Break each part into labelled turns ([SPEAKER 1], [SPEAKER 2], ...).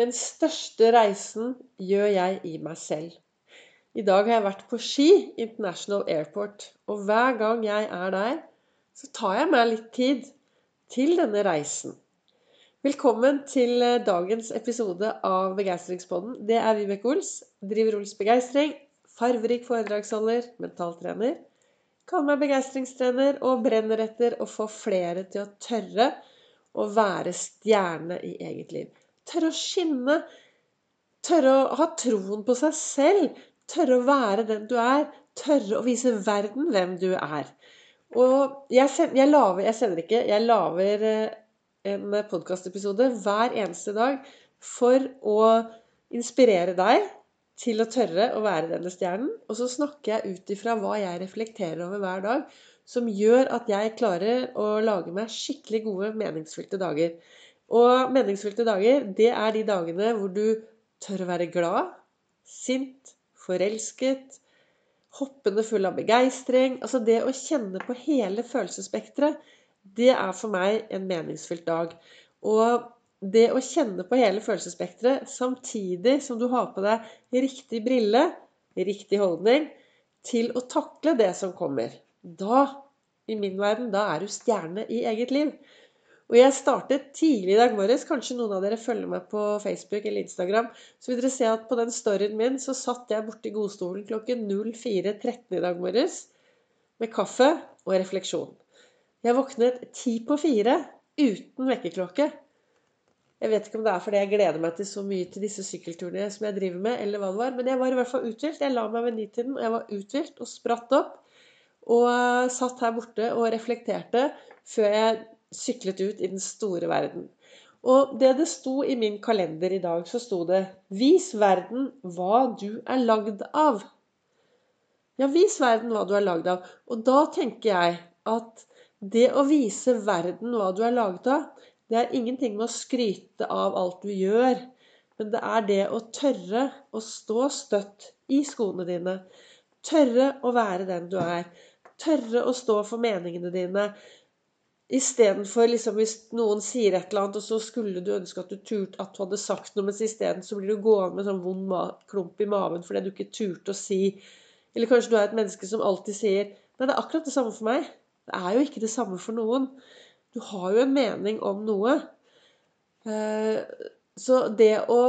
[SPEAKER 1] Den største reisen gjør jeg i meg selv. I dag har jeg vært på Ski International Airport, og hver gang jeg er der, så tar jeg meg litt tid til denne reisen. Velkommen til eh, dagens episode av Begeistringspodden. Det er Vibeke Ols. Driver Ols Begeistring. Farverik foredragsholder, mentaltrener. Kaller meg begeistringstrener og brenner etter å få flere til å tørre å være stjerne i eget liv. Tørre å skinne. Tørre å ha troen på seg selv. Tørre å være den du er. Tørre å vise verden hvem du er. Og jeg, jeg, laver, jeg sender ikke Jeg lager eh, en podkastepisode hver eneste dag for å inspirere deg til å tørre å være denne stjernen. Og så snakker jeg ut ifra hva jeg reflekterer over hver dag, som gjør at jeg klarer å lage meg skikkelig gode, meningsfylte dager. Og meningsfylte dager, det er de dagene hvor du tør å være glad, sint, forelsket, hoppende full av begeistring. Altså det å kjenne på hele følelsesspekteret, det er for meg en meningsfylt dag. Og det å kjenne på hele følelsesspekteret samtidig som du har på deg riktig brille, riktig holdning, til å takle det som kommer. Da, i min verden, da er du stjerne i eget liv. Og jeg startet tidlig i dag morges. Kanskje noen av dere følger meg på Facebook eller Instagram. Så vil dere se at på den storyen min så satt jeg borti godstolen klokken 04.13 i dag morges med kaffe og refleksjon. Jeg våknet ti på fire uten vekkerklokke. Jeg vet ikke om det er fordi jeg gleder meg til så mye til disse sykkelturene som jeg driver med, eller hva det var. Men jeg var i hvert fall uthvilt. Jeg la meg ved nitiden, og jeg var uthvilt og spratt opp. Og satt her borte og reflekterte før jeg syklet ut i den store verden. Og det det sto i min kalender i dag, så sto det 'Vis verden hva du er lagd av'. Ja, vis verden hva du er lagd av. Og da tenker jeg at det å vise verden hva du er laget av, det er ingenting med å skryte av alt du gjør. Men det er det å tørre å stå støtt i skoene dine. Tørre å være den du er. Tørre å stå for meningene dine. Istedenfor liksom, hvis noen sier et eller annet, og så skulle du ønske at du turte at du hadde sagt noe, mens isteden så blir du gående med sånn vond klump i maven fordi du ikke turte å si Eller kanskje du er et menneske som alltid sier Nei, det er akkurat det samme for meg. Det er jo ikke det samme for noen. Du har jo en mening om noe. Eh, så det å,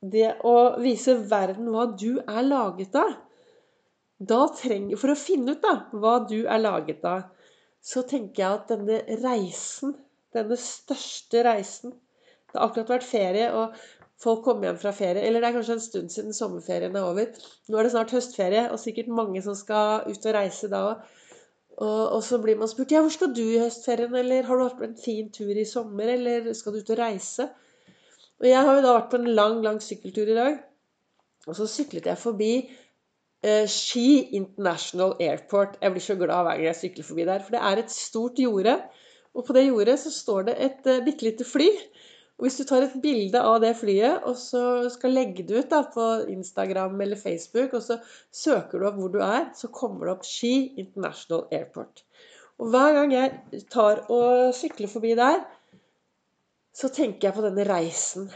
[SPEAKER 1] det å vise verden hva du er laget av da trenger, For å finne ut da, hva du er laget av så tenker jeg at denne reisen, denne største reisen Det har akkurat vært ferie, og folk kommer hjem fra ferie. Eller det er kanskje en stund siden sommerferien er over. Nå er det snart høstferie, og sikkert mange som skal ut og reise da òg. Og, og, så blir man spurt ja, hvor skal du i høstferien, eller har du vært på en fin tur i sommer, eller skal du ut og reise? Og jeg har jo da vært på en lang, lang sykkeltur i dag. Og så syklet jeg forbi Ski International Airport. Jeg blir så glad hver gang jeg sykler forbi der. For det er et stort jorde. Og på det jordet så står det et uh, bitte lite fly. Og hvis du tar et bilde av det flyet og så skal legge det ut da, på Instagram eller Facebook, og så søker du opp hvor du er, så kommer det opp Ski International Airport. Og hver gang jeg tar og sykler forbi der, så tenker jeg på denne reisen.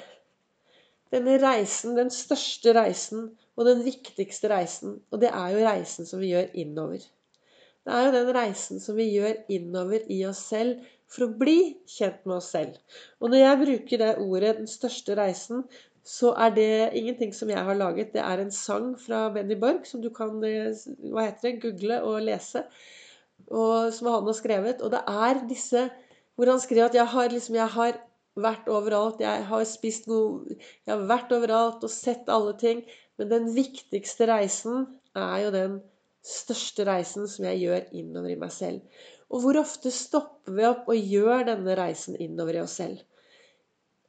[SPEAKER 1] Denne reisen, den største reisen og den viktigste reisen. Og det er jo reisen som vi gjør innover. Det er jo den reisen som vi gjør innover i oss selv for å bli kjent med oss selv. Og når jeg bruker det ordet 'den største reisen', så er det ingenting som jeg har laget. Det er en sang fra Benny Borg som du kan eh, hva heter det, google og lese. Og, som han har skrevet. Og det er disse hvor han skriver at jeg har, liksom, jeg har vært overalt. Jeg har spist noe Jeg har vært overalt og sett alle ting. Men den viktigste reisen er jo den største reisen som jeg gjør innover i meg selv. Og hvor ofte stopper vi opp og gjør denne reisen innover i oss selv?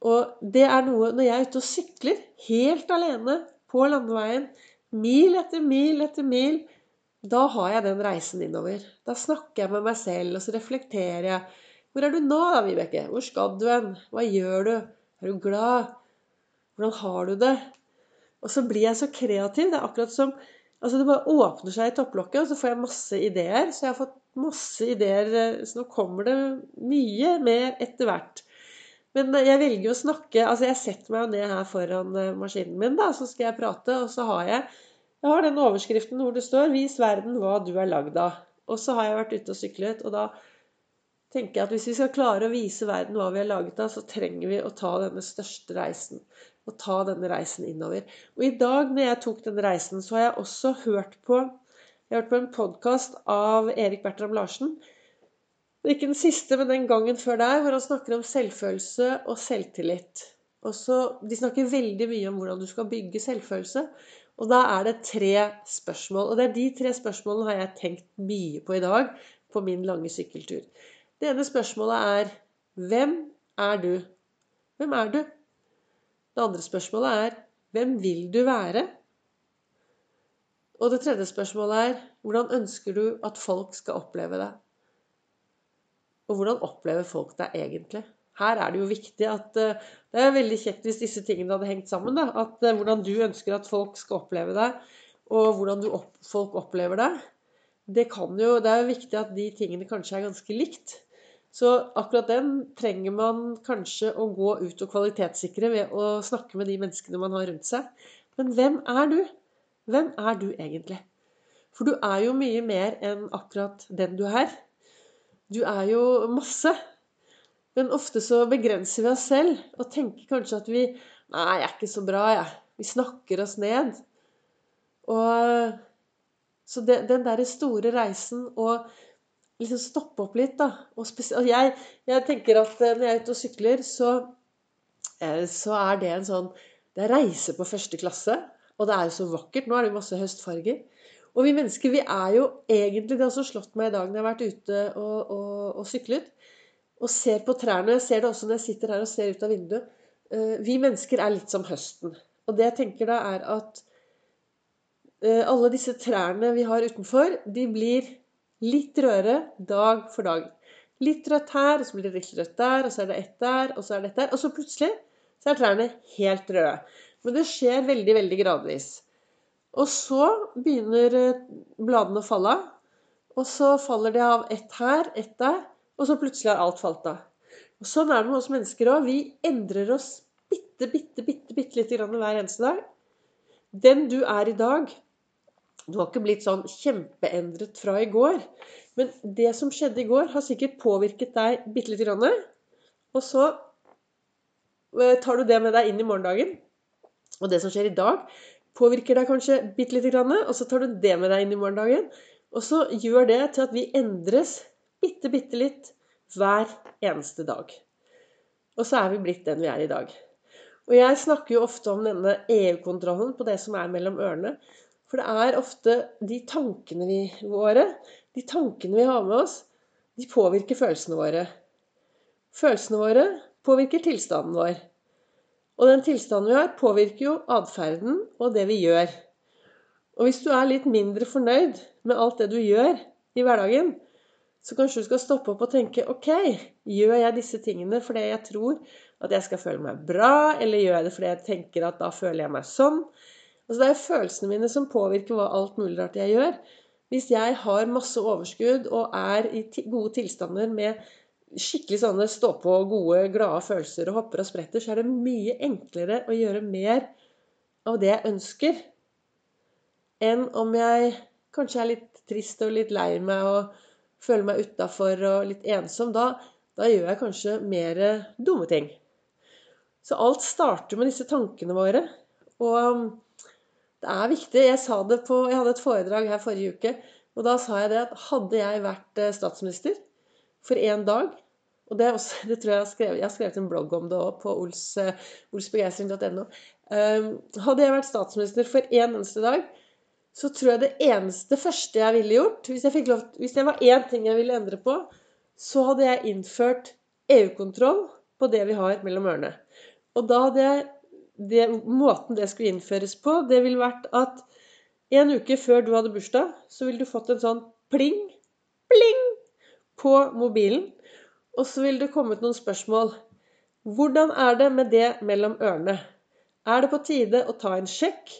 [SPEAKER 1] Og det er noe Når jeg er ute og sykler, helt alene på landeveien, mil etter mil etter mil, da har jeg den reisen innover. Da snakker jeg med meg selv, og så reflekterer jeg. Hvor er du nå, da, Vibeke? Hvor skal du hen? Hva gjør du? Er du glad? Hvordan har du det? Og så blir jeg så kreativ. Det er akkurat som Altså Det bare åpner seg i topplokket, og så får jeg masse ideer. Så jeg har fått masse ideer. Eh, så nå kommer det mye mer etter hvert. Men jeg velger å snakke Altså, jeg setter meg jo ned her foran maskinen min, da, så skal jeg prate, og så har jeg jeg har den overskriften hvor det står 'Vis verden hva du er lagd av'. Og så har jeg vært ute og syklet, og da tenker jeg at hvis vi skal klare å vise verden hva vi er laget av, så trenger vi å ta denne største reisen. Og ta denne reisen innover. Og i dag når jeg tok denne reisen, så har jeg også hørt på jeg har hørt på en podkast av Erik Bertram Larsen. Ikke den siste, men den gangen før der, hvor han snakker om selvfølelse og selvtillit. Også, de snakker veldig mye om hvordan du skal bygge selvfølelse. Og da er det tre spørsmål. Og det er de tre spørsmålene har jeg tenkt mye på i dag på min lange sykkeltur. Det ene spørsmålet er Hvem er du? Hvem er du? Det andre spørsmålet er Hvem vil du være? Og det tredje spørsmålet er Hvordan ønsker du at folk skal oppleve deg? Og hvordan opplever folk deg egentlig? her er det jo viktig at eh, Det er veldig kjekt hvis disse tingene hadde hengt sammen. Da. At eh, hvordan du ønsker at folk skal oppleve deg, og hvordan opp, folk opplever deg. Det, jo, det er jo viktig at de tingene kanskje er ganske likt. Så akkurat den trenger man kanskje å gå ut og kvalitetssikre ved å snakke med de menneskene man har rundt seg. Men hvem er du? Hvem er du egentlig? For du er jo mye mer enn akkurat den du er. Du er jo masse. Men ofte så begrenser vi oss selv og tenker kanskje at vi Nei, jeg er ikke så bra, jeg. Vi snakker oss ned. Og Så det, den derre store reisen og liksom stoppe opp litt, da Og spesielt, jeg, jeg, tenker at eh, når jeg er ute og sykler, så, eh, så er det en sånn Det er reise på første klasse. Og det er jo så vakkert. Nå er det masse høstfarger. Og vi mennesker, vi er jo egentlig Det har også slått meg i dag når jeg har vært ute og, og, og syklet og ser på trærne. Jeg ser det også når jeg sitter her og ser ut av vinduet. Eh, vi mennesker er litt som høsten. Og det jeg tenker da, er at alle disse trærne vi har utenfor, de blir litt rødere dag for dag. Litt rødt her, og så blir det litt rødt der, og så er det ett der, og så er det ett der. Og så plutselig så er trærne helt røde. Men det skjer veldig, veldig gradvis. Og så begynner eh, bladene å falle av. Og så faller det av ett her, ett der. Og så plutselig har alt falt av. Og Sånn er det med oss mennesker òg. Vi endrer oss bitte, bitte, bitte, bitte lite grann hver eneste dag. Den du er i dag Du har ikke blitt sånn kjempeendret fra i går. Men det som skjedde i går, har sikkert påvirket deg bitte lite grann. Og så eh, tar du det med deg inn i morgendagen. Og det som skjer i dag, påvirker deg kanskje bitte lite grann. Og så tar du det med deg inn i morgendagen. Og så gjør det til at vi endres bitte, bitte litt hver eneste dag. Og så er vi blitt den vi er i dag. Og jeg snakker jo ofte om denne EU-kontrollen på det som er mellom ørene. For det er ofte de tankene vi, våre, de tankene vi har med oss, de påvirker følelsene våre. Følelsene våre påvirker tilstanden vår. Og den tilstanden vi har, påvirker jo atferden og det vi gjør. Og hvis du er litt mindre fornøyd med alt det du gjør i hverdagen, så kanskje du skal stoppe opp og tenke OK, gjør jeg disse tingene fordi jeg tror at jeg skal føle meg bra, eller gjør jeg det fordi jeg tenker at da føler jeg meg sånn? Altså Det er følelsene mine som påvirker hva alt mulig rart jeg gjør. Hvis jeg har masse overskudd og er i gode tilstander med skikkelig sånne stå-på, gode, glade følelser og hopper og spretter, så er det mye enklere å gjøre mer av det jeg ønsker, enn om jeg kanskje er litt trist og litt lei meg og føler meg utafor og litt ensom, da, da gjør jeg kanskje mer dumme ting. Så alt starter med disse tankene våre. Og det er viktig. Jeg, sa det på, jeg hadde et foredrag her forrige uke, og da sa jeg det at hadde jeg vært eh, statsminister for én dag og det, også, det, tror jeg jeg har skrevet, jeg har skrevet en blogg om det òg på eh, olsbegeistring.no. Um, hadde jeg vært statsminister for én eneste dag, så tror jeg det eneste første jeg ville gjort Hvis, jeg lov, hvis det var én ting jeg ville endre på, så hadde jeg innført EU-kontroll på det vi har mellom ørene. Og da hadde jeg det, Måten det skulle innføres på, det ville vært at en uke før du hadde bursdag, så ville du fått en sånn pling, pling på mobilen. Og så ville det kommet noen spørsmål. Hvordan er det med det mellom ørene? Er det på tide å ta en sjekk?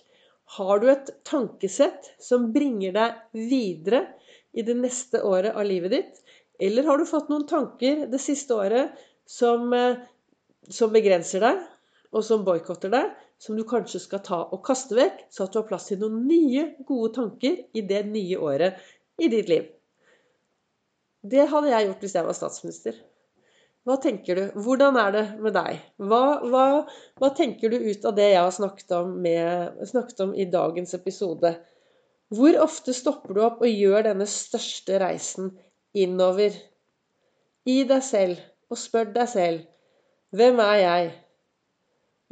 [SPEAKER 1] Har du et tankesett som bringer deg videre i det neste året av livet ditt? Eller har du fått noen tanker det siste året som eh, som begrenser deg, og som boikotter deg, som du kanskje skal ta og kaste vekk, så at du har plass til noen nye, gode tanker i det nye året i ditt liv. Det hadde jeg gjort hvis jeg var statsminister. Hva tenker du? Hvordan er det med deg? Hva, hva, hva tenker du ut av det jeg har snakket om, med, snakket om i dagens episode? Hvor ofte stopper du opp og gjør denne største reisen innover i deg selv og spør deg selv hvem er jeg?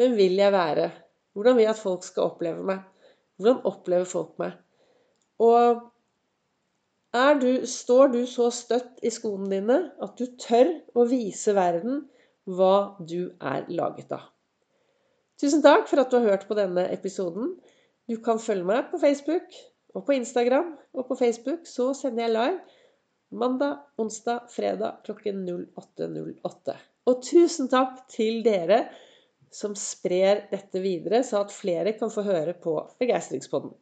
[SPEAKER 1] Hvem vil jeg være? Hvordan vil jeg at folk skal oppleve meg? Hvordan opplever folk meg? Og du, står du så støtt i skoene dine at du tør å vise verden hva du er laget av? Tusen takk for at du har hørt på denne episoden. Du kan følge meg på Facebook og på Instagram. Og på Facebook så sender jeg live mandag, onsdag, fredag klokken 08.08. Og tusen takk til dere som sprer dette videre, så at flere kan få høre på Begeistringspodden.